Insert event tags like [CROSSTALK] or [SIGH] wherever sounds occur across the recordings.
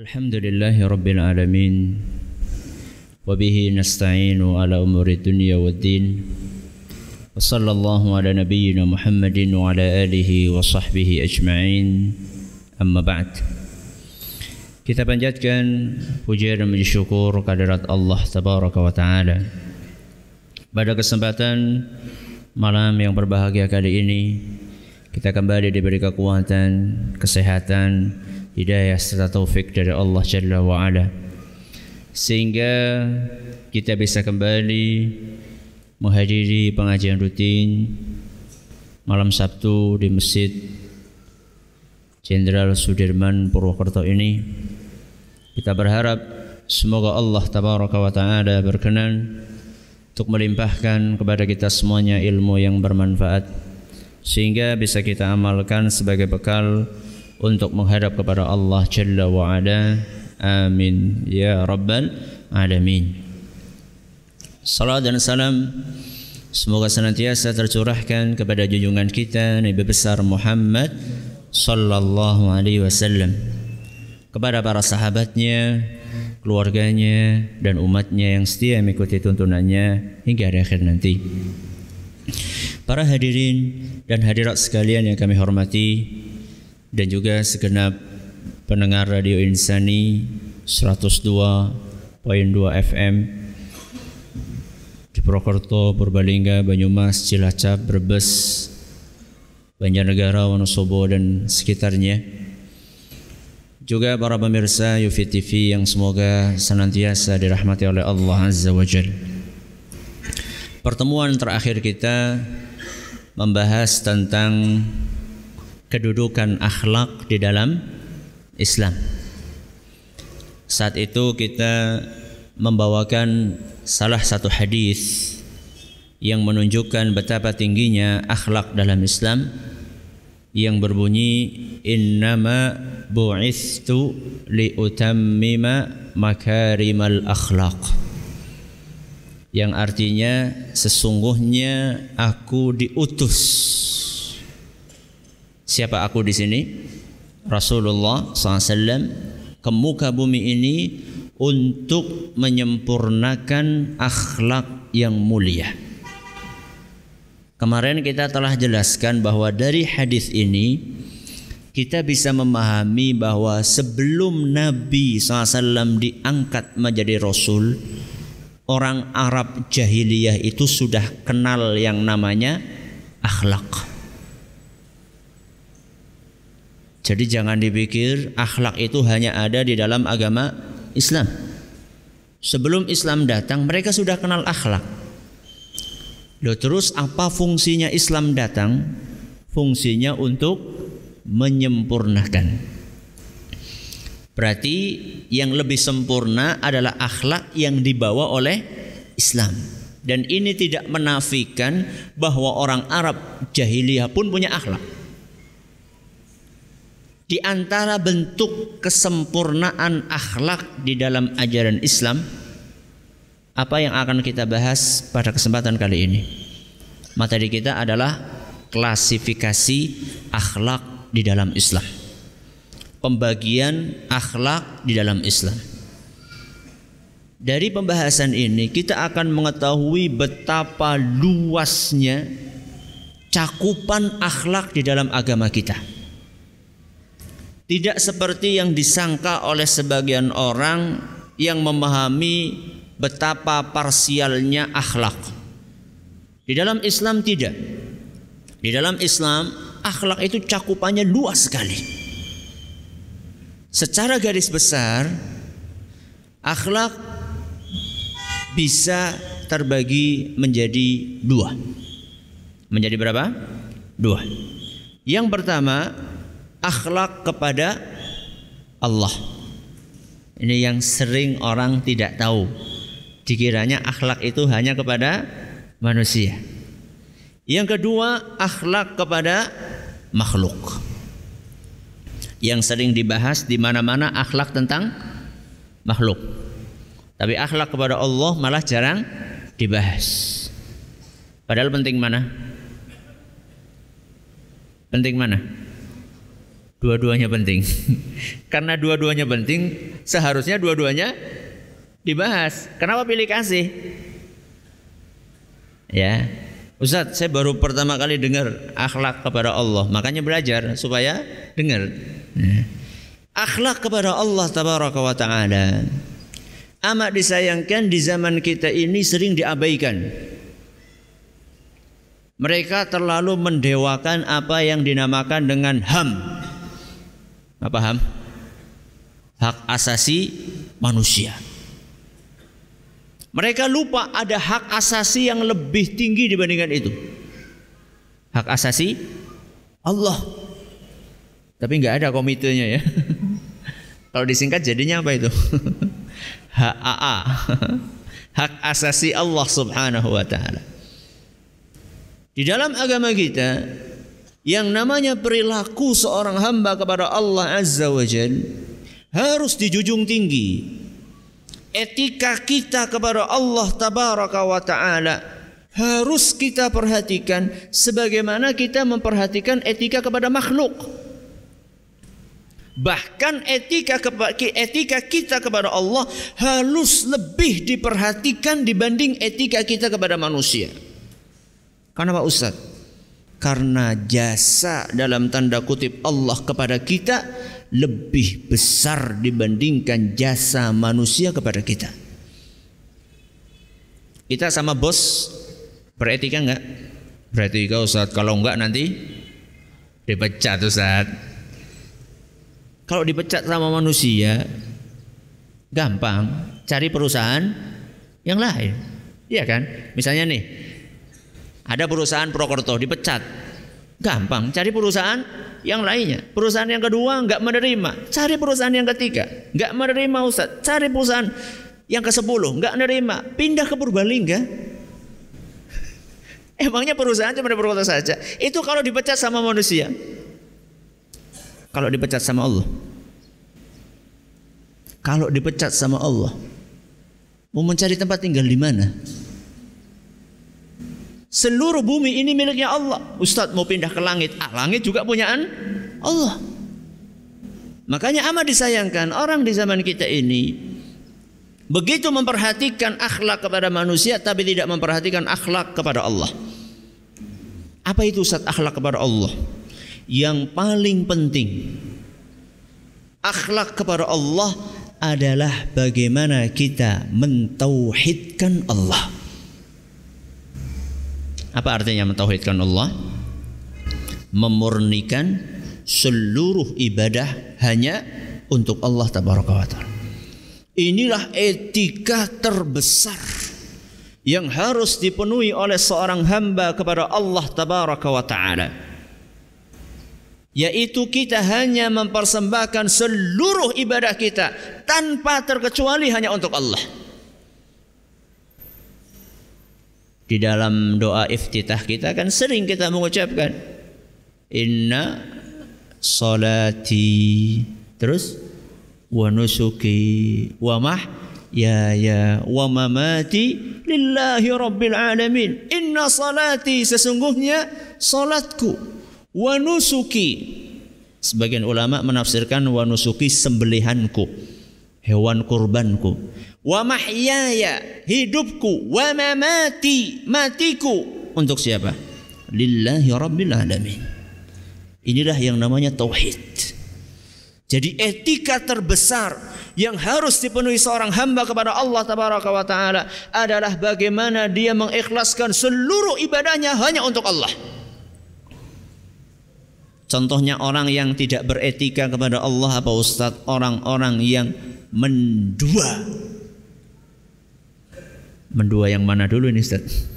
الحمد لله رب العالمين وبه نستعين على أمور الدنيا والدين وصلى الله على نبينا محمد وعلى آله وصحبه أجمعين أما بعد Kita panjatkan puja dan puji syukur kehadirat Allah Tabaraka wa Ta'ala Pada kesempatan malam yang berbahagia kali ini Kita kembali diberi kekuatan, kesehatan, hidayah serta taufik dari Allah Jalla wa Ala. Sehingga kita bisa kembali menghadiri pengajian rutin malam Sabtu di Masjid Jenderal Sudirman Purwokerto ini. Kita berharap semoga Allah tabaraka wa taala berkenan untuk melimpahkan kepada kita semuanya ilmu yang bermanfaat sehingga bisa kita amalkan sebagai bekal untuk menghadap kepada Allah Jalla wa Ala. Amin ya rabbal alamin. Salam dan salam semoga senantiasa tercurahkan kepada junjungan kita Nabi besar Muhammad sallallahu alaihi wasallam kepada para sahabatnya, keluarganya, dan umatnya yang setia mengikuti tuntunannya hingga hari akhir nanti. Para hadirin dan hadirat sekalian yang kami hormati dan juga segenap pendengar Radio Insani 102.2 FM di Purwokerto, Purbalingga, Banyumas, Cilacap, Brebes, Banjarnegara, Wonosobo dan sekitarnya juga para pemirsa Yufi TV yang semoga senantiasa dirahmati oleh Allah Azza wa Jal. Pertemuan terakhir kita membahas tentang kedudukan akhlak di dalam Islam. Saat itu kita membawakan salah satu hadis yang menunjukkan betapa tingginya akhlak dalam Islam yang berbunyi innama bu'istu liutammima makarimal akhlaq yang artinya sesungguhnya aku diutus siapa aku di sini Rasulullah SAW ke muka bumi ini untuk menyempurnakan akhlak yang mulia Kemarin kita telah jelaskan bahwa dari hadis ini kita bisa memahami bahwa sebelum Nabi SAW diangkat menjadi Rasul, orang Arab jahiliyah itu sudah kenal yang namanya akhlak. Jadi jangan dipikir akhlak itu hanya ada di dalam agama Islam. Sebelum Islam datang mereka sudah kenal akhlak. Loh terus apa fungsinya Islam datang? Fungsinya untuk menyempurnakan. Berarti yang lebih sempurna adalah akhlak yang dibawa oleh Islam. Dan ini tidak menafikan bahwa orang Arab jahiliyah pun punya akhlak. Di antara bentuk kesempurnaan akhlak di dalam ajaran Islam apa yang akan kita bahas pada kesempatan kali ini? Materi kita adalah klasifikasi akhlak di dalam Islam. Pembagian akhlak di dalam Islam. Dari pembahasan ini kita akan mengetahui betapa luasnya cakupan akhlak di dalam agama kita. Tidak seperti yang disangka oleh sebagian orang yang memahami betapa parsialnya akhlak. Di dalam Islam tidak. Di dalam Islam akhlak itu cakupannya luas sekali. Secara garis besar akhlak bisa terbagi menjadi dua. Menjadi berapa? Dua. Yang pertama akhlak kepada Allah. Ini yang sering orang tidak tahu dikiranya akhlak itu hanya kepada manusia. Yang kedua, akhlak kepada makhluk. Yang sering dibahas di mana-mana akhlak tentang makhluk. Tapi akhlak kepada Allah malah jarang dibahas. Padahal penting mana? Penting mana? Dua-duanya penting. [LAUGHS] Karena dua-duanya penting, seharusnya dua-duanya dibahas. Kenapa pilih kasih? Ya, Ustaz, saya baru pertama kali dengar akhlak kepada Allah, makanya belajar supaya dengar. Ya. Akhlak kepada Allah tabaraka wa taala amat disayangkan di zaman kita ini sering diabaikan. Mereka terlalu mendewakan apa yang dinamakan dengan HAM. Apa HAM? Hak asasi manusia. Mereka lupa ada hak asasi yang lebih tinggi dibandingkan itu. Hak asasi Allah. Tapi nggak ada komitenya ya. [LAUGHS] Kalau disingkat jadinya apa itu? [LAUGHS] HAA. [LAUGHS] Hak asasi Allah Subhanahu wa taala. Di dalam agama kita yang namanya perilaku seorang hamba kepada Allah Azza wa Jal harus dijunjung tinggi. Etika kita kepada Allah Tabaraka wa taala harus kita perhatikan sebagaimana kita memperhatikan etika kepada makhluk. Bahkan etika etika kita kepada Allah harus lebih diperhatikan dibanding etika kita kepada manusia. Karena Pak Ustaz? Karena jasa dalam tanda kutip Allah kepada kita lebih besar dibandingkan jasa manusia kepada kita. Kita sama bos beretika enggak? Beretika Ustaz, kalau enggak nanti dipecat Ustaz. Kalau dipecat sama manusia, gampang cari perusahaan yang lain. Iya kan? Misalnya nih, ada perusahaan Prokerto dipecat, gampang cari perusahaan yang lainnya. Perusahaan yang kedua nggak menerima, cari perusahaan yang ketiga, nggak menerima Ustaz, cari perusahaan yang ke sepuluh nggak menerima, pindah ke Purbalingga. [LAUGHS] Emangnya perusahaan cuma di Purwokerto saja? Itu kalau dipecat sama manusia kalau dipecat sama Allah. Kalau dipecat sama Allah, mau mencari tempat tinggal di mana? Seluruh bumi ini miliknya Allah. Ustadz mau pindah ke langit, ah langit juga punyaan Allah. Makanya amat disayangkan orang di zaman kita ini begitu memperhatikan akhlak kepada manusia tapi tidak memperhatikan akhlak kepada Allah. Apa itu Ustaz akhlak kepada Allah? yang paling penting akhlak kepada Allah adalah bagaimana kita mentauhidkan Allah. Apa artinya mentauhidkan Allah? Memurnikan seluruh ibadah hanya untuk Allah tabaraka wa taala. Inilah etika terbesar yang harus dipenuhi oleh seorang hamba kepada Allah tabaraka wa taala yaitu kita hanya mempersembahkan seluruh ibadah kita tanpa terkecuali hanya untuk Allah. Di dalam doa iftitah kita kan sering kita mengucapkan inna salati terus wa nusuki wa mah ya ya wa mamati lillahi rabbil alamin inna salati sesungguhnya salatku Wanusuki. Sebagian ulama menafsirkan wanusuki sembelihanku, hewan kurbanku. Wa mahyaya, hidupku, wa mamati, matiku. Untuk siapa? Lillahi rabbil alamin. Inilah yang namanya tauhid. Jadi etika terbesar yang harus dipenuhi seorang hamba kepada Allah tabaraka wa taala adalah bagaimana dia mengikhlaskan seluruh ibadahnya hanya untuk Allah. Contohnya orang yang tidak beretika kepada Allah apa Ustadz? Orang-orang yang mendua. Mendua yang mana dulu ini Ustadz?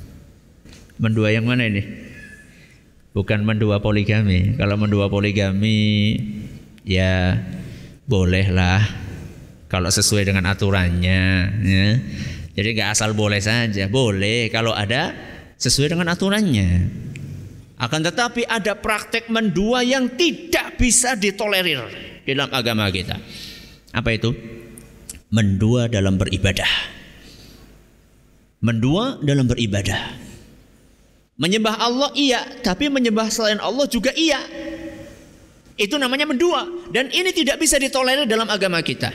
Mendua yang mana ini? Bukan mendua poligami. Kalau mendua poligami ya bolehlah kalau sesuai dengan aturannya ya. Jadi nggak asal boleh saja, boleh kalau ada sesuai dengan aturannya. Akan tetapi ada praktek mendua yang tidak bisa ditolerir dalam agama kita. Apa itu? Mendua dalam beribadah. Mendua dalam beribadah. Menyembah Allah iya, tapi menyembah selain Allah juga iya. Itu namanya mendua dan ini tidak bisa ditolerir dalam agama kita.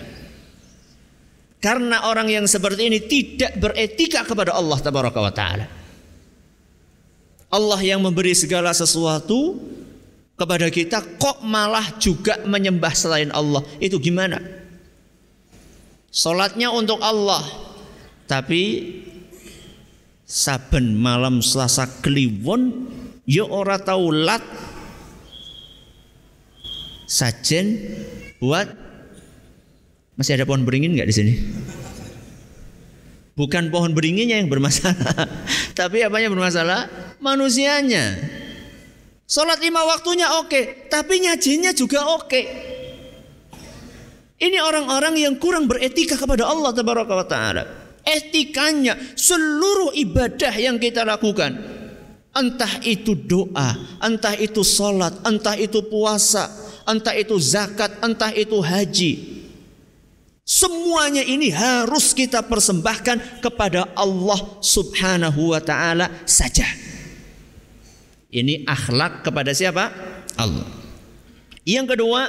Karena orang yang seperti ini tidak beretika kepada Allah tabaraka wa taala. Allah yang memberi segala sesuatu kepada kita kok malah juga menyembah selain Allah. Itu gimana? Salatnya untuk Allah tapi saben malam Selasa Kliwon ya ora tau lat sajen buat masih ada pohon beringin nggak di sini? Bukan pohon beringinnya yang bermasalah, [LAUGHS] tapi apanya bermasalah? Manusianya. Sholat lima waktunya oke, tapi nyajinya juga oke. Ini orang-orang yang kurang beretika kepada Allah Taala. Etikanya seluruh ibadah yang kita lakukan, entah itu doa, entah itu sholat, entah itu puasa, entah itu zakat, entah itu haji. Semuanya ini harus kita persembahkan kepada Allah Subhanahu wa taala saja. Ini akhlak kepada siapa? Allah. Yang kedua,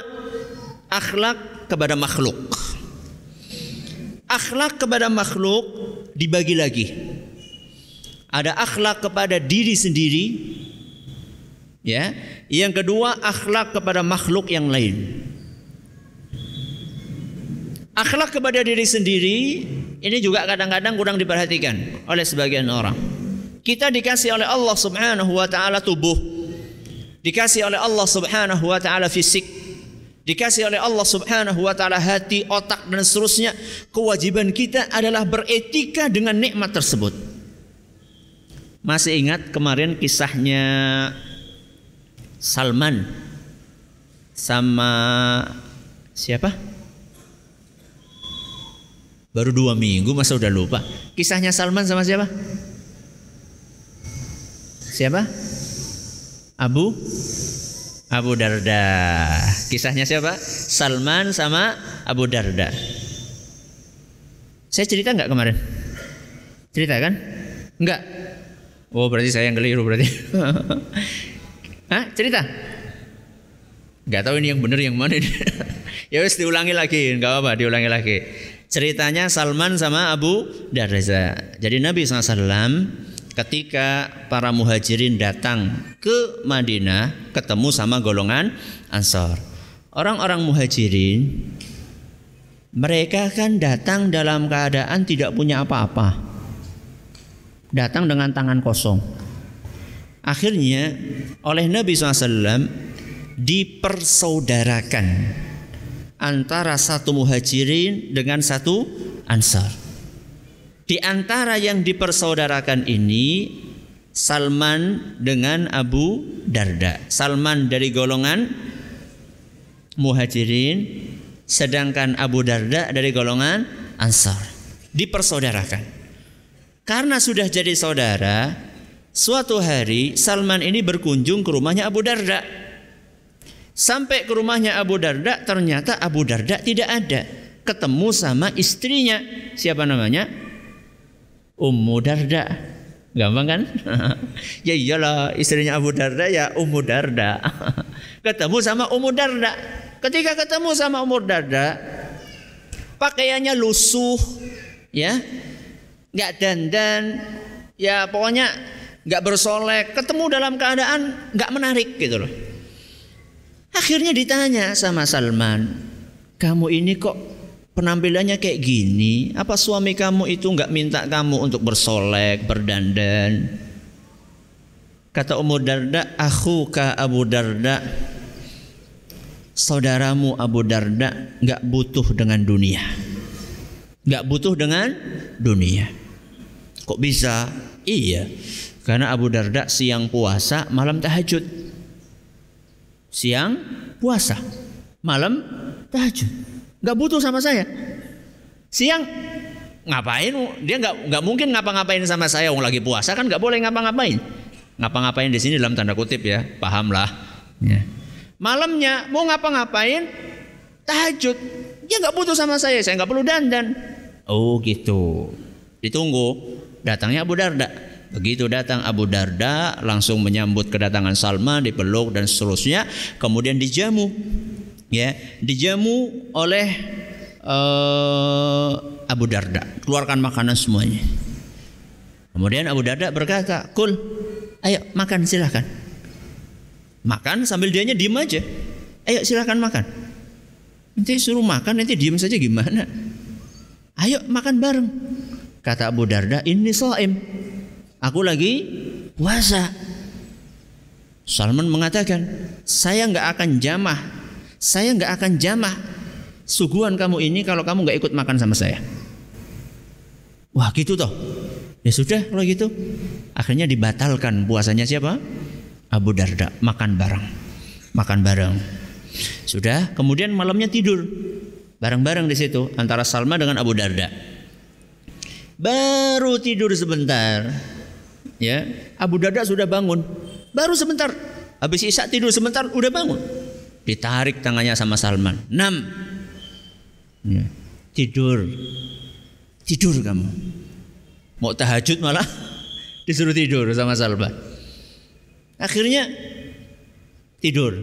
akhlak kepada makhluk. Akhlak kepada makhluk dibagi lagi. Ada akhlak kepada diri sendiri, ya. Yang kedua akhlak kepada makhluk yang lain. Akhlak kepada diri sendiri ini juga kadang-kadang kurang diperhatikan oleh sebagian orang. Kita dikasih oleh Allah Subhanahu wa taala tubuh dikasih oleh Allah Subhanahu wa taala fisik dikasih oleh Allah Subhanahu wa taala hati, otak dan seterusnya. Kewajiban kita adalah beretika dengan nikmat tersebut. Masih ingat kemarin kisahnya Salman sama siapa? Baru dua minggu masa udah lupa. Kisahnya Salman sama siapa? Siapa? Abu Abu Darda. Kisahnya siapa? Salman sama Abu Darda. Saya cerita nggak kemarin? Cerita kan? Enggak. Oh berarti saya yang keliru berarti. [LAUGHS] Hah? Cerita? Gak tahu ini yang benar yang mana [LAUGHS] ya wes diulangi lagi, nggak apa-apa, diulangi lagi. Ceritanya Salman sama Abu Darda. Jadi Nabi SAW ketika para muhajirin datang ke Madinah ketemu sama golongan Ansor. Orang-orang muhajirin mereka kan datang dalam keadaan tidak punya apa-apa. Datang dengan tangan kosong. Akhirnya oleh Nabi SAW dipersaudarakan antara satu muhajirin dengan satu ansar. Di antara yang dipersaudarakan ini Salman dengan Abu Darda. Salman dari golongan muhajirin sedangkan Abu Darda dari golongan ansar. Dipersaudarakan. Karena sudah jadi saudara, Suatu hari Salman ini berkunjung ke rumahnya Abu Darda. Sampai ke rumahnya Abu Darda ternyata Abu Darda tidak ada. Ketemu sama istrinya. Siapa namanya? Ummu Darda. Gampang kan? [LAUGHS] ya iyalah istrinya Abu Darda ya Ummu Darda. [LAUGHS] ketemu sama Ummu Darda. Ketika ketemu sama Ummu Darda, pakaiannya lusuh, ya, nggak dandan, ya pokoknya nggak bersolek, ketemu dalam keadaan nggak menarik gitu loh. Akhirnya ditanya sama Salman, kamu ini kok penampilannya kayak gini? Apa suami kamu itu nggak minta kamu untuk bersolek, berdandan? Kata Ummu Darda, aku ka Abu Darda, saudaramu Abu Darda nggak butuh dengan dunia, nggak butuh dengan dunia. Kok bisa? Iya, karena Abu Darda siang puasa, malam tahajud. Siang puasa, malam tahajud. Gak butuh sama saya. Siang ngapain? Dia nggak nggak mungkin ngapa-ngapain sama saya. Wong lagi puasa kan nggak boleh ngapa-ngapain. Ngapa-ngapain di sini dalam tanda kutip ya, pahamlah. Ya. Malamnya mau ngapa-ngapain? Tahajud. Dia nggak butuh sama saya. Saya nggak perlu dandan. Oh gitu. Ditunggu. Datangnya Abu Darda Begitu datang Abu Darda langsung menyambut kedatangan Salman dipeluk dan seterusnya kemudian dijamu ya dijamu oleh uh, Abu Darda. Keluarkan makanan semuanya. Kemudian Abu Darda berkata kul ayo makan silahkan makan sambil dianya diem aja. Ayo silahkan makan. Nanti suruh makan nanti diem saja gimana? Ayo makan bareng kata Abu Darda. Ini soim aku lagi puasa. Salman mengatakan saya nggak akan jamah saya nggak akan jamah suguhan kamu ini kalau kamu nggak ikut makan sama saya. Wah gitu toh. Ya sudah kalau gitu. Akhirnya dibatalkan puasanya siapa? Abu Darda. Makan bareng. Makan bareng. Sudah kemudian malamnya tidur. Bareng-bareng di situ antara Salma dengan Abu Darda. Baru tidur sebentar. Ya Abu Darda sudah bangun. Baru sebentar. Habis isya tidur sebentar udah bangun ditarik tangannya sama Salman. Enam. Ya. tidur. Tidur kamu. Mau tahajud malah [LAUGHS] disuruh tidur sama Salman. Akhirnya tidur.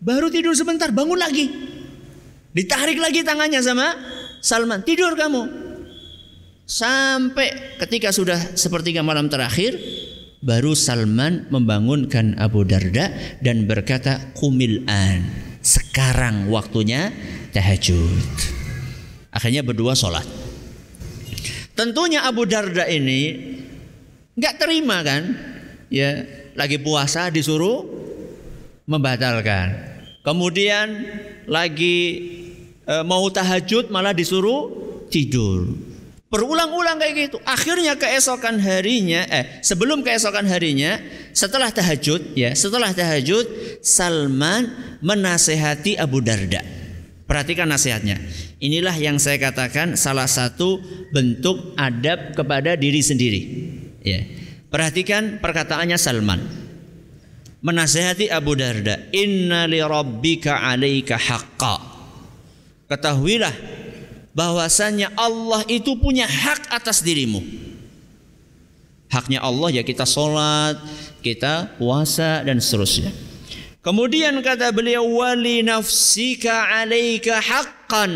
Baru tidur sebentar bangun lagi. Ditarik lagi tangannya sama Salman. Tidur kamu. Sampai ketika sudah sepertiga malam terakhir baru Salman membangunkan Abu Darda dan berkata kumil an sekarang waktunya tahajud. Akhirnya berdua sholat. Tentunya Abu Darda ini nggak terima kan? Ya lagi puasa disuruh membatalkan. Kemudian lagi e, mau tahajud malah disuruh tidur Berulang-ulang kayak gitu. Akhirnya keesokan harinya, eh sebelum keesokan harinya, setelah tahajud, ya setelah tahajud, Salman menasehati Abu Darda. Perhatikan nasihatnya. Inilah yang saya katakan salah satu bentuk adab kepada diri sendiri. Ya. Perhatikan perkataannya Salman. Menasehati Abu Darda, "Inna li rabbika 'alaika haqqa." Ketahuilah bahwasanya Allah itu punya hak atas dirimu. Haknya Allah ya kita sholat, kita puasa dan seterusnya. Kemudian kata beliau wali nafsika alaika haqqan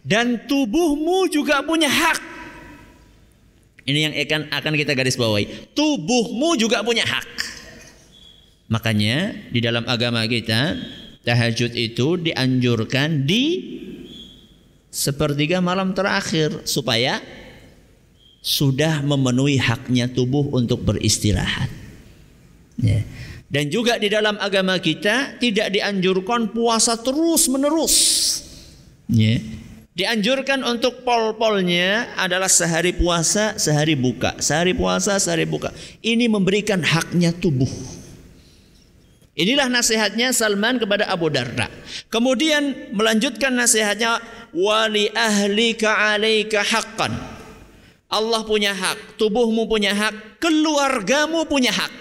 dan tubuhmu juga punya hak. Ini yang akan akan kita garis bawahi. Tubuhmu juga punya hak. Makanya di dalam agama kita tahajud itu dianjurkan di sepertiga malam terakhir supaya sudah memenuhi haknya tubuh untuk beristirahat. Ya. Dan juga di dalam agama kita tidak dianjurkan puasa terus menerus. Ya. Dianjurkan untuk pol-polnya adalah sehari puasa, sehari buka, sehari puasa, sehari buka. Ini memberikan haknya tubuh. Inilah nasihatnya Salman kepada Abu Darda. Kemudian melanjutkan nasihatnya wali ahlika alaika haqqan. Allah punya hak, tubuhmu punya hak, keluargamu punya hak.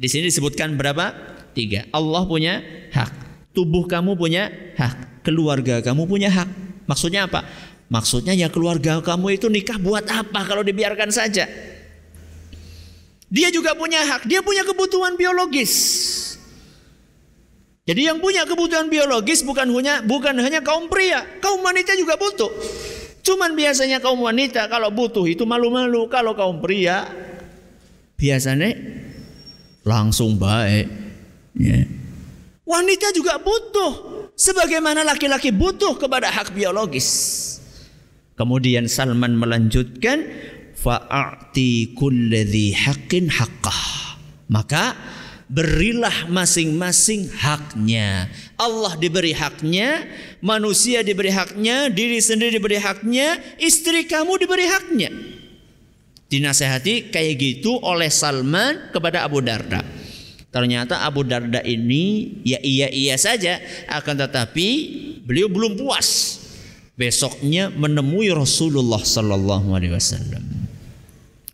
Di sini disebutkan berapa? Tiga. Allah punya hak, tubuh kamu punya hak, keluarga kamu punya hak. Maksudnya apa? Maksudnya ya keluarga kamu itu nikah buat apa kalau dibiarkan saja? Dia juga punya hak, dia punya kebutuhan biologis. Jadi yang punya kebutuhan biologis bukan hanya bukan hanya kaum pria, kaum wanita juga butuh. Cuman biasanya kaum wanita kalau butuh itu malu-malu, kalau kaum pria biasanya langsung baik. Ya. Wanita juga butuh sebagaimana laki-laki butuh kepada hak biologis. Kemudian Salman melanjutkan fa'ati kulli haqqin haqqah. Maka berilah masing-masing haknya. Allah diberi haknya, manusia diberi haknya, diri sendiri diberi haknya, istri kamu diberi haknya. Dinasehati kayak gitu oleh Salman kepada Abu Darda. Ternyata Abu Darda ini ya iya iya saja, akan tetapi beliau belum puas. Besoknya menemui Rasulullah Sallallahu Alaihi Wasallam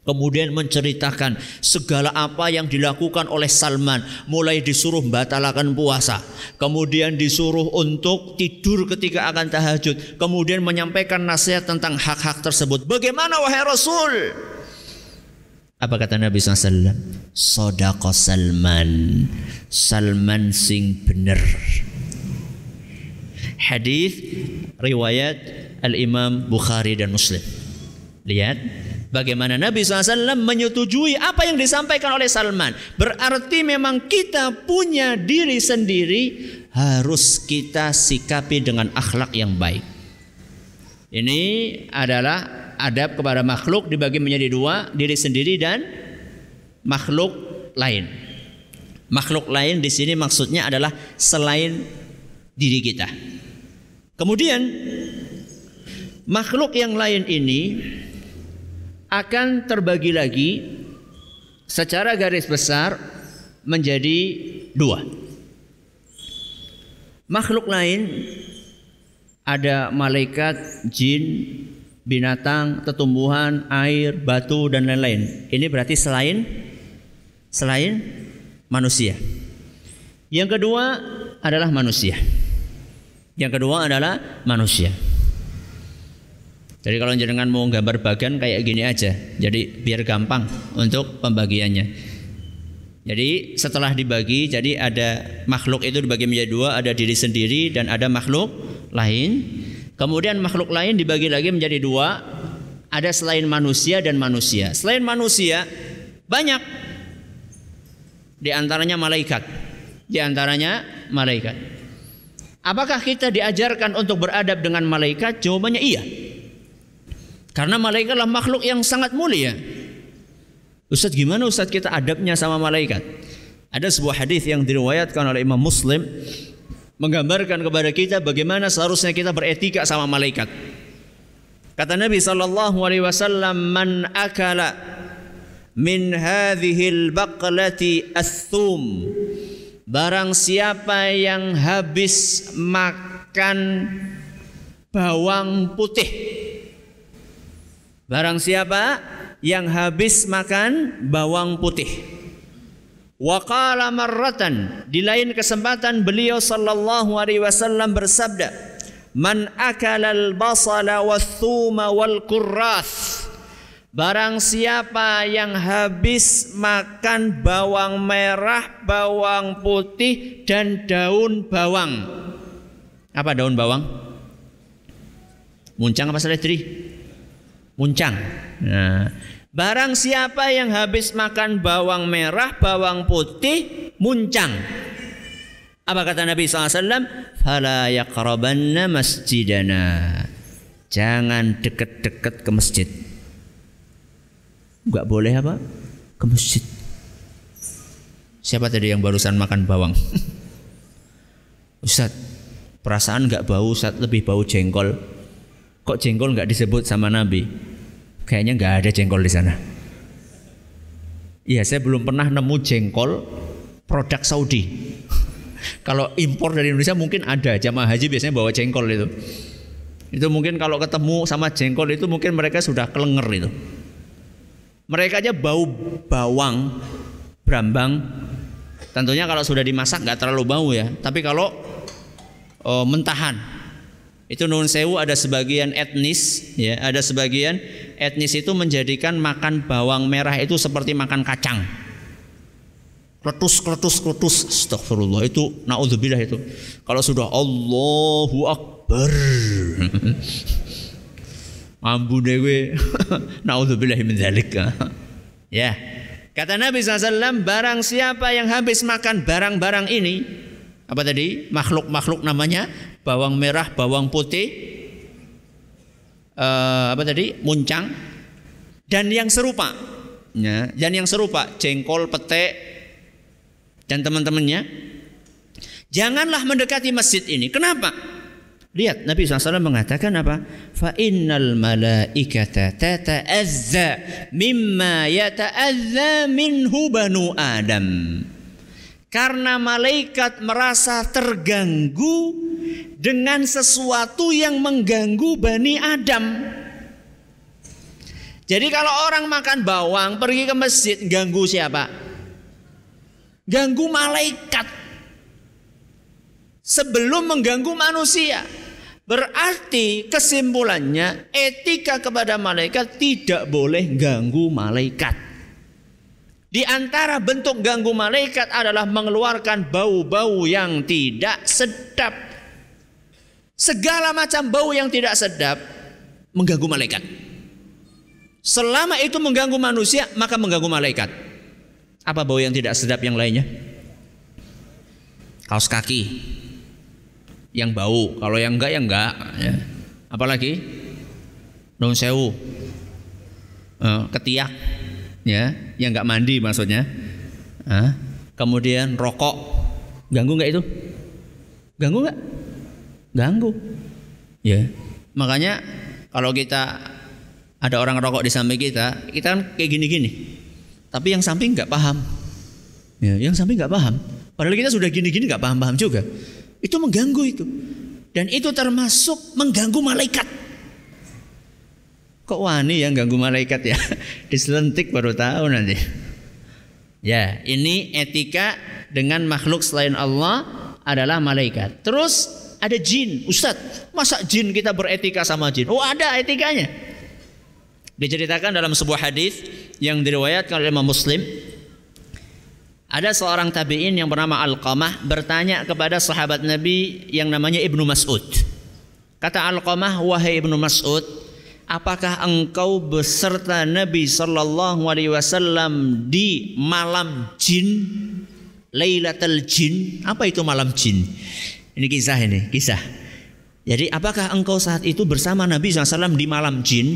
kemudian menceritakan segala apa yang dilakukan oleh Salman mulai disuruh batalkan puasa kemudian disuruh untuk tidur ketika akan tahajud kemudian menyampaikan nasihat tentang hak-hak tersebut bagaimana wahai Rasul Apa kata Nabi SAW? Sodako Salman. Salman sing bener. Hadis riwayat Al-Imam Bukhari dan Muslim. Lihat bagaimana Nabi SAW menyetujui apa yang disampaikan oleh Salman. Berarti memang kita punya diri sendiri harus kita sikapi dengan akhlak yang baik. Ini adalah adab kepada makhluk dibagi menjadi dua, diri sendiri dan makhluk lain. Makhluk lain di sini maksudnya adalah selain diri kita. Kemudian makhluk yang lain ini akan terbagi lagi secara garis besar menjadi dua. Makhluk lain ada malaikat, jin, binatang, tetumbuhan, air, batu dan lain-lain. Ini berarti selain selain manusia. Yang kedua adalah manusia. Yang kedua adalah manusia. Jadi kalau jenengan mau gambar bagian kayak gini aja. Jadi biar gampang untuk pembagiannya. Jadi setelah dibagi, jadi ada makhluk itu dibagi menjadi dua, ada diri sendiri dan ada makhluk lain. Kemudian makhluk lain dibagi lagi menjadi dua, ada selain manusia dan manusia. Selain manusia banyak, di antaranya malaikat, di antaranya malaikat. Apakah kita diajarkan untuk beradab dengan malaikat? Jawabannya iya. Karena malaikat adalah makhluk yang sangat mulia. Ustaz gimana Ustaz kita adabnya sama malaikat? Ada sebuah hadis yang diriwayatkan oleh Imam Muslim menggambarkan kepada kita bagaimana seharusnya kita beretika sama malaikat. Kata Nabi sallallahu alaihi wasallam, "Man akala min hadhil baqlati athum." Barang siapa yang habis makan bawang putih Barang siapa yang habis makan bawang putih. Waqala marratan di lain kesempatan beliau sallallahu alaihi wasallam bersabda, "Man akala al-basala wath-thuma wal kurras." Barang siapa yang habis makan bawang merah, bawang putih dan daun bawang. Apa daun bawang? Muncang apa seledri? Muncang. Nah, barang siapa yang habis makan bawang merah, bawang putih, muncang. Apa kata Nabi SAW? Fala yaqrabanna masjidana. Jangan dekat-dekat ke masjid. Enggak boleh apa? Ke masjid. Siapa tadi yang barusan makan bawang? [LAUGHS] Ustaz, perasaan enggak bau Ustaz, lebih bau jengkol. Kok jengkol enggak disebut sama Nabi? Kayaknya nggak ada jengkol di sana. Iya, saya belum pernah nemu jengkol produk Saudi. [LAUGHS] kalau impor dari Indonesia mungkin ada jamaah haji biasanya bawa jengkol itu. Itu mungkin kalau ketemu sama jengkol itu mungkin mereka sudah kelenger itu. Mereka aja bau bawang, brambang. Tentunya kalau sudah dimasak nggak terlalu bau ya. Tapi kalau oh, mentahan, itu nun sewu ada sebagian etnis ya, ada sebagian etnis itu menjadikan makan bawang merah itu seperti makan kacang. Kletus kletus kletus astagfirullah itu naudzubillah itu. Kalau sudah Allahu akbar. [LAUGHS] Ambu dewe [LAUGHS] naudzubillah min dzalik. [LAUGHS] Ya. Kata Nabi SAW, barang siapa yang habis makan barang-barang ini, apa tadi? Makhluk-makhluk namanya bawang merah, bawang putih, uh, apa tadi? Muncang dan yang serupa. Ya, dan yang serupa, jengkol, pete dan teman-temannya. Janganlah mendekati masjid ini. Kenapa? Lihat Nabi SAW mengatakan apa? Fa innal malaikata tata'azza mimma yata'azza minhu banu Adam. Karena malaikat merasa terganggu dengan sesuatu yang mengganggu Bani Adam. Jadi kalau orang makan bawang pergi ke masjid ganggu siapa? Ganggu malaikat. Sebelum mengganggu manusia. Berarti kesimpulannya etika kepada malaikat tidak boleh ganggu malaikat. Di antara bentuk ganggu malaikat adalah mengeluarkan bau-bau yang tidak sedap. Segala macam bau yang tidak sedap mengganggu malaikat. Selama itu mengganggu manusia, maka mengganggu malaikat. Apa bau yang tidak sedap yang lainnya? Kaos kaki yang bau, kalau yang enggak ya enggak. Ya. Apalagi daun sewu, uh, ketiak, ya, yang enggak mandi maksudnya. Kemudian rokok, ganggu enggak itu? Ganggu enggak? Ganggu. Ya, makanya kalau kita ada orang rokok di samping kita, kita kan kayak gini-gini. Tapi yang samping nggak paham. Ya, yang samping nggak paham. Padahal kita sudah gini-gini nggak paham-paham juga. Itu mengganggu itu. Dan itu termasuk mengganggu malaikat. Kok wani yang ganggu malaikat ya? [LAUGHS] Diselentik baru tahu nanti. Ya, ini etika dengan makhluk selain Allah adalah malaikat. Terus ada jin, Ustadz. Masa jin kita beretika sama jin? Oh ada etikanya. Diceritakan dalam sebuah hadis yang diriwayatkan oleh Imam Muslim ada seorang tabi'in yang bernama Al-Qamah bertanya kepada sahabat Nabi yang namanya Ibnu Mas'ud. Kata Al-Qamah, "Wahai Ibnu Mas'ud, apakah engkau beserta Nabi sallallahu alaihi wasallam di malam jin? Lailatul jin? Apa itu malam jin?" Ini kisah ini, kisah. Jadi apakah engkau saat itu bersama Nabi SAW di malam jin?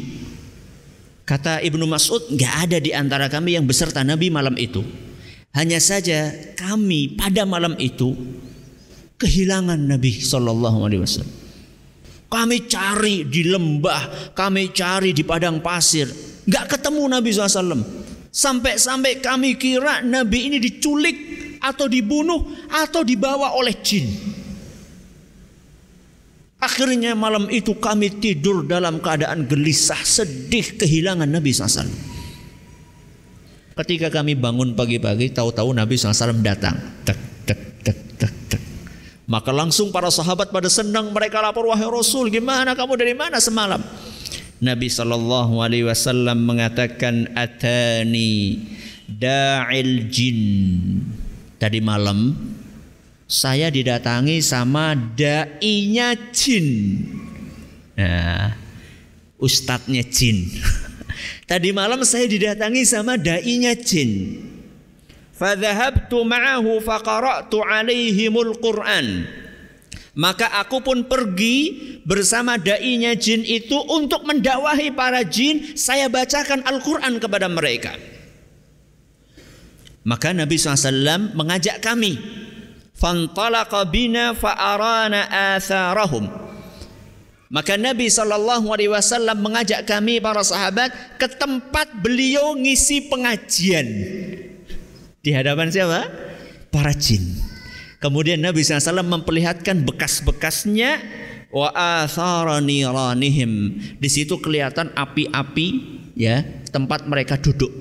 Kata Ibnu Mas'ud, nggak ada di antara kami yang beserta Nabi malam itu. Hanya saja kami pada malam itu kehilangan Nabi Shallallahu Alaihi Wasallam. Kami cari di lembah, kami cari di padang pasir, nggak ketemu Nabi SAW. Sampai-sampai kami kira Nabi ini diculik atau dibunuh atau dibawa oleh jin. Akhirnya malam itu kami tidur dalam keadaan gelisah, sedih, kehilangan Nabi SAW. Ketika kami bangun pagi-pagi, tahu-tahu Nabi SAW datang. Tek, tek, tek, tek, tek. Maka langsung para sahabat pada senang mereka lapor wahai Rasul, gimana kamu dari mana semalam? Nabi Shallallahu Alaihi Wasallam mengatakan atani da'il jin. Tadi malam saya didatangi sama dainya jin. Nah, ustadznya jin. [LAUGHS] Tadi malam saya didatangi sama dainya jin. Fadhahabtu ma'ahu faqara'tu alaihimul Qur'an. Maka aku pun pergi bersama dainya jin itu untuk mendakwahi para jin. Saya bacakan Al-Quran kepada mereka. Maka Nabi SAW mengajak kami. Fantalaqa bina fa'arana atharahum. Maka Nabi Shallallahu Alaihi Wasallam mengajak kami para sahabat ke tempat beliau ngisi pengajian di hadapan siapa? Para jin. Kemudian Nabi SAW memperlihatkan bekas-bekasnya wa. Di situ kelihatan api-api ya tempat mereka duduk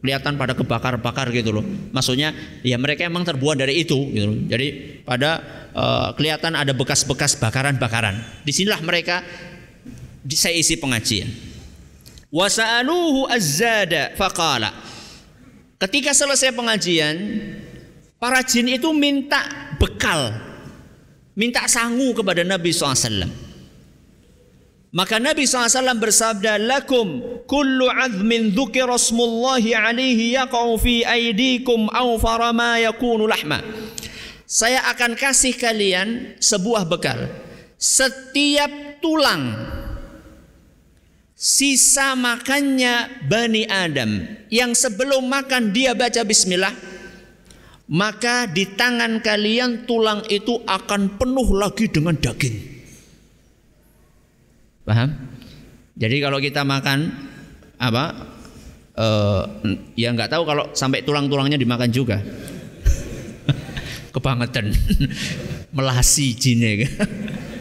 kelihatan pada kebakar-bakar gitu loh. Maksudnya ya mereka emang terbuat dari itu gitu loh. Jadi pada uh, kelihatan ada bekas-bekas bakaran-bakaran. Di sinilah mereka saya isi pengajian. Wasa'aluhu azzada faqala. Ketika selesai pengajian, para jin itu minta bekal, minta sangu kepada Nabi SAW. Maka Nabi SAW bersabda, Lakum kullu azmin dhukira smullahi alaihi yaqa'u fi aidikum au farama yakunu lahma. Saya akan kasih kalian sebuah bekal. Setiap tulang sisa makannya Bani Adam yang sebelum makan dia baca bismillah maka di tangan kalian tulang itu akan penuh lagi dengan daging. Paham? Jadi kalau kita makan apa? Uh, ya nggak tahu kalau sampai tulang-tulangnya dimakan juga. [LAUGHS] Kebangetan. [LAUGHS] Melasi jine.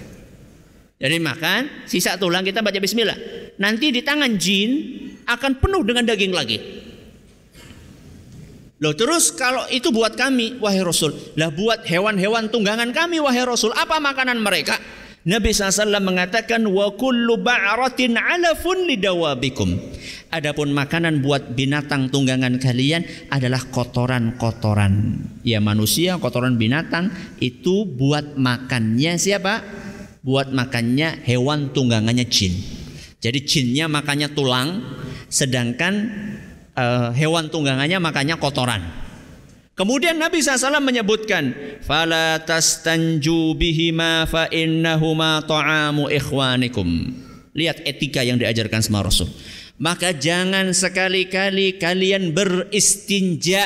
[LAUGHS] Jadi makan, sisa tulang kita baca bismillah. Nanti di tangan jin akan penuh dengan daging lagi. Loh terus kalau itu buat kami, wahai Rasul. Lah buat hewan-hewan tunggangan kami, wahai Rasul. Apa makanan mereka? Nabi SAW mengatakan wa kullu ba'ratin alafun lidawabikum. Adapun makanan buat binatang tunggangan kalian adalah kotoran-kotoran. Ya manusia, kotoran binatang itu buat makannya siapa? Buat makannya hewan tunggangannya jin. Jadi jinnya makannya tulang, sedangkan uh, hewan tunggangannya makannya kotoran. Kemudian Nabi SAW menyebutkan, "Fala tastanju bihima fa innahuma ta'amu ikhwanikum." Lihat etika yang diajarkan sama Rasul maka jangan sekali-kali kalian beristinja.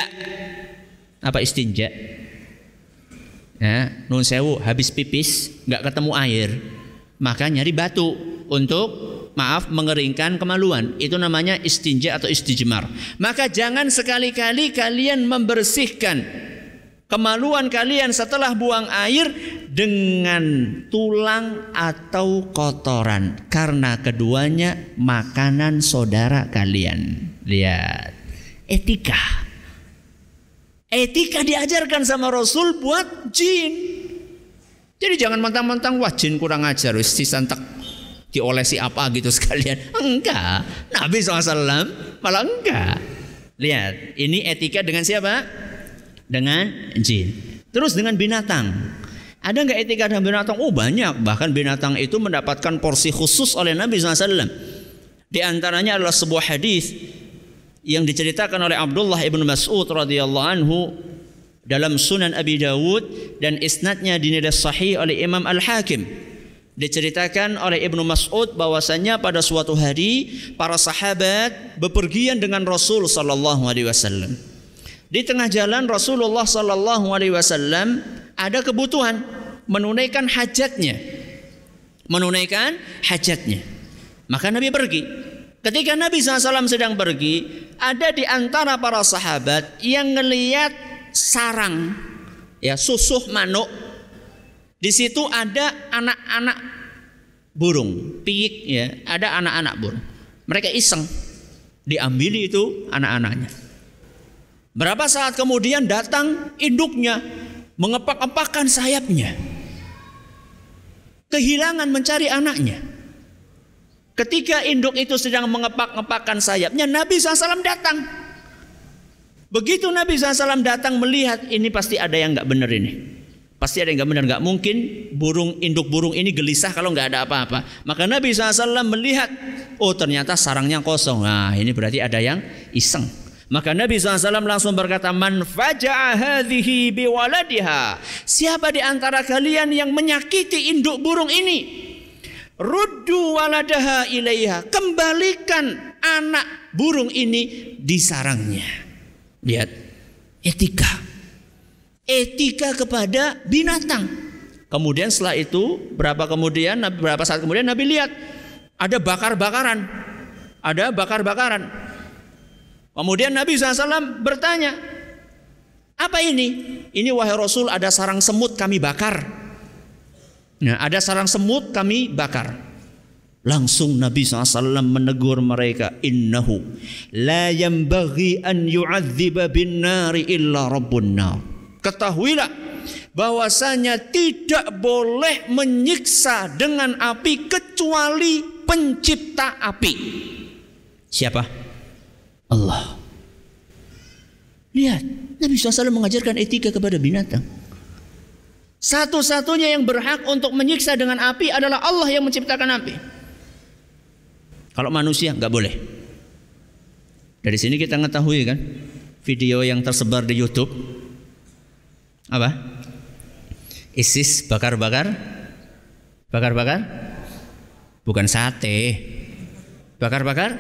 Apa istinja? Ya, nun sewu habis pipis nggak ketemu air, maka nyari batu untuk maaf mengeringkan kemaluan. Itu namanya istinja atau istijmar. Maka jangan sekali-kali kalian membersihkan kemaluan kalian setelah buang air dengan tulang atau kotoran karena keduanya makanan saudara kalian. Lihat etika. Etika diajarkan sama Rasul buat jin. Jadi jangan mentang-mentang wah jin kurang ajar wis disantak diolesi apa gitu sekalian. [LAUGHS] Enggak. Nabi SAW malah enggak. Lihat, ini etika dengan siapa? dengan jin. Terus dengan binatang. Ada nggak etika dengan binatang? Oh banyak. Bahkan binatang itu mendapatkan porsi khusus oleh Nabi SAW. Di antaranya adalah sebuah hadis yang diceritakan oleh Abdullah ibn Mas'ud radhiyallahu anhu dalam Sunan Abi Dawud dan isnadnya dinilai sahih oleh Imam Al Hakim. Diceritakan oleh Ibnu Mas'ud bahwasanya pada suatu hari para sahabat bepergian dengan Rasul sallallahu alaihi wasallam. Di tengah jalan Rasulullah Sallallahu Alaihi Wasallam ada kebutuhan menunaikan hajatnya, menunaikan hajatnya. Maka Nabi pergi. Ketika Nabi SAW sedang pergi, ada di antara para sahabat yang melihat sarang, ya susuh manuk. Di situ ada anak-anak burung, piyik ya, ada anak-anak burung. Mereka iseng, diambil itu anak-anaknya. Berapa saat kemudian datang induknya mengepak-epakan sayapnya. Kehilangan mencari anaknya. Ketika induk itu sedang mengepak-epakan sayapnya, Nabi SAW datang. Begitu Nabi SAW datang melihat ini pasti ada yang nggak benar ini. Pasti ada yang nggak benar, nggak mungkin burung induk burung ini gelisah kalau nggak ada apa-apa. Maka Nabi SAW melihat, oh ternyata sarangnya kosong. Nah ini berarti ada yang iseng. Maka Nabi SAW langsung berkata, Man faja'a hadhihi biwaladiha. Siapa di antara kalian yang menyakiti induk burung ini? Ruddu waladaha ilaiha. Kembalikan anak burung ini di sarangnya. Lihat, etika. Etika kepada binatang. Kemudian setelah itu, berapa kemudian, berapa saat kemudian Nabi lihat ada bakar-bakaran. Ada bakar-bakaran. Kemudian Nabi SAW bertanya, apa ini? Ini wahai Rasul ada sarang semut kami bakar. Nah, ada sarang semut kami bakar. Langsung Nabi SAW menegur mereka, Innahu la yambaghi an yu'adziba bin nari illa rabbun nar. Ketahuilah bahwasanya tidak boleh menyiksa dengan api kecuali pencipta api. Siapa? Allah. Lihat, Nabi SAW mengajarkan etika kepada binatang. Satu-satunya yang berhak untuk menyiksa dengan api adalah Allah yang menciptakan api. Kalau manusia nggak boleh. Dari sini kita mengetahui kan video yang tersebar di YouTube apa? ISIS bakar-bakar, bakar-bakar, bukan sate, bakar-bakar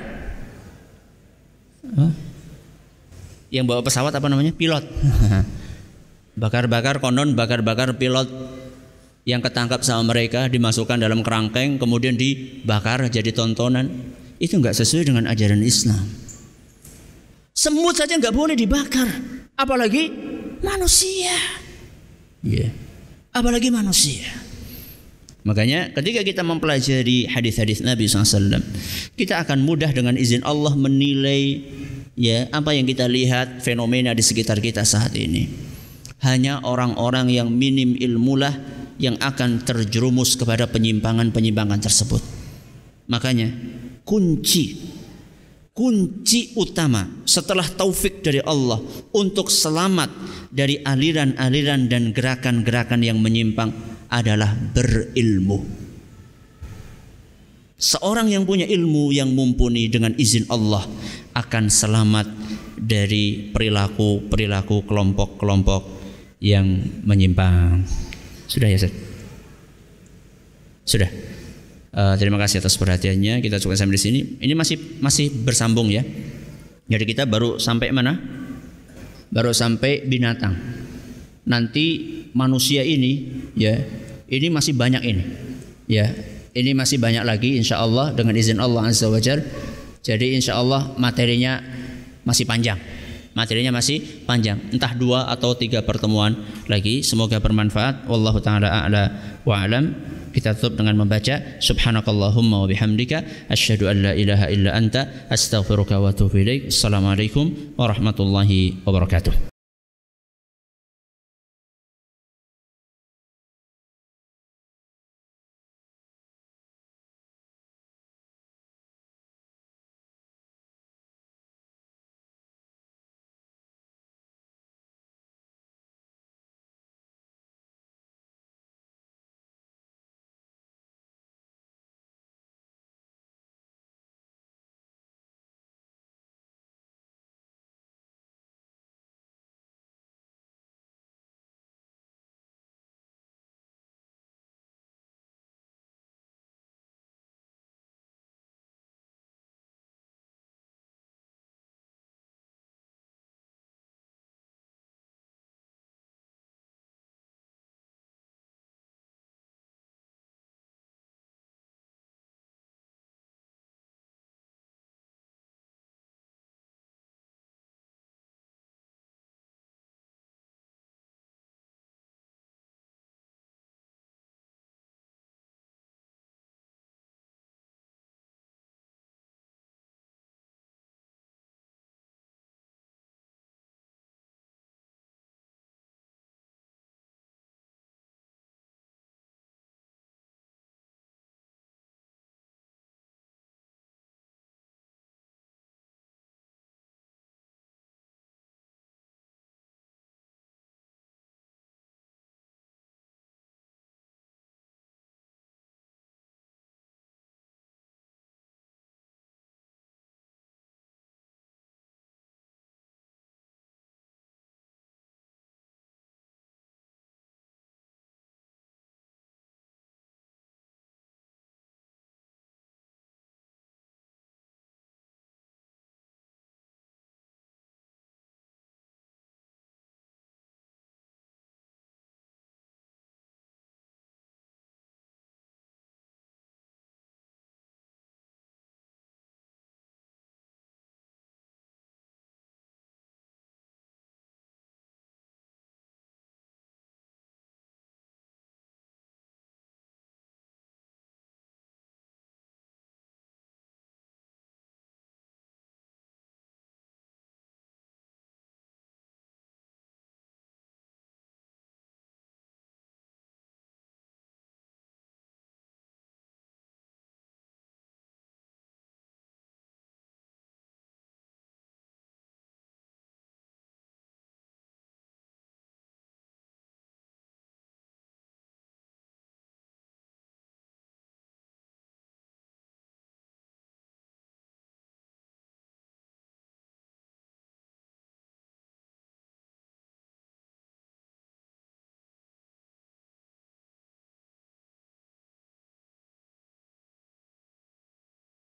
yang bawa pesawat apa namanya? Pilot. [LAUGHS] Bakar-bakar konon bakar-bakar pilot yang ketangkap sama mereka dimasukkan dalam kerangkeng kemudian dibakar jadi tontonan itu nggak sesuai dengan ajaran Islam. Semut saja nggak boleh dibakar, apalagi manusia. Ya, yeah. apalagi manusia. Makanya ketika kita mempelajari hadis-hadis Nabi SAW, kita akan mudah dengan izin Allah menilai ya apa yang kita lihat fenomena di sekitar kita saat ini. Hanya orang-orang yang minim ilmulah yang akan terjerumus kepada penyimpangan-penyimpangan tersebut. Makanya kunci kunci utama setelah taufik dari Allah untuk selamat dari aliran-aliran dan gerakan-gerakan yang menyimpang adalah berilmu. Seorang yang punya ilmu yang mumpuni dengan izin Allah akan selamat dari perilaku-perilaku kelompok-kelompok yang menyimpang. Sudah ya? Sudah. Uh, terima kasih atas perhatiannya. Kita cukup sampai di sini. Ini masih masih bersambung ya. Jadi kita baru sampai mana? Baru sampai binatang. Nanti manusia ini ya, ini masih banyak ini. Ya, ini masih banyak lagi insya Allah dengan izin Allah Azza wa Jal. Jadi insya Allah materinya masih panjang. Materinya masih panjang. Entah dua atau tiga pertemuan lagi. Semoga bermanfaat. Wallahu taala a'la wa. Kita tutup dengan membaca subhanakallahumma wa bihamdika asyhadu an la ilaha illa anta astaghfiruka wa atubu ilaik. Assalamualaikum warahmatullahi wabarakatuh.